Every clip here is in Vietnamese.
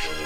Tell me,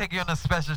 take you on a special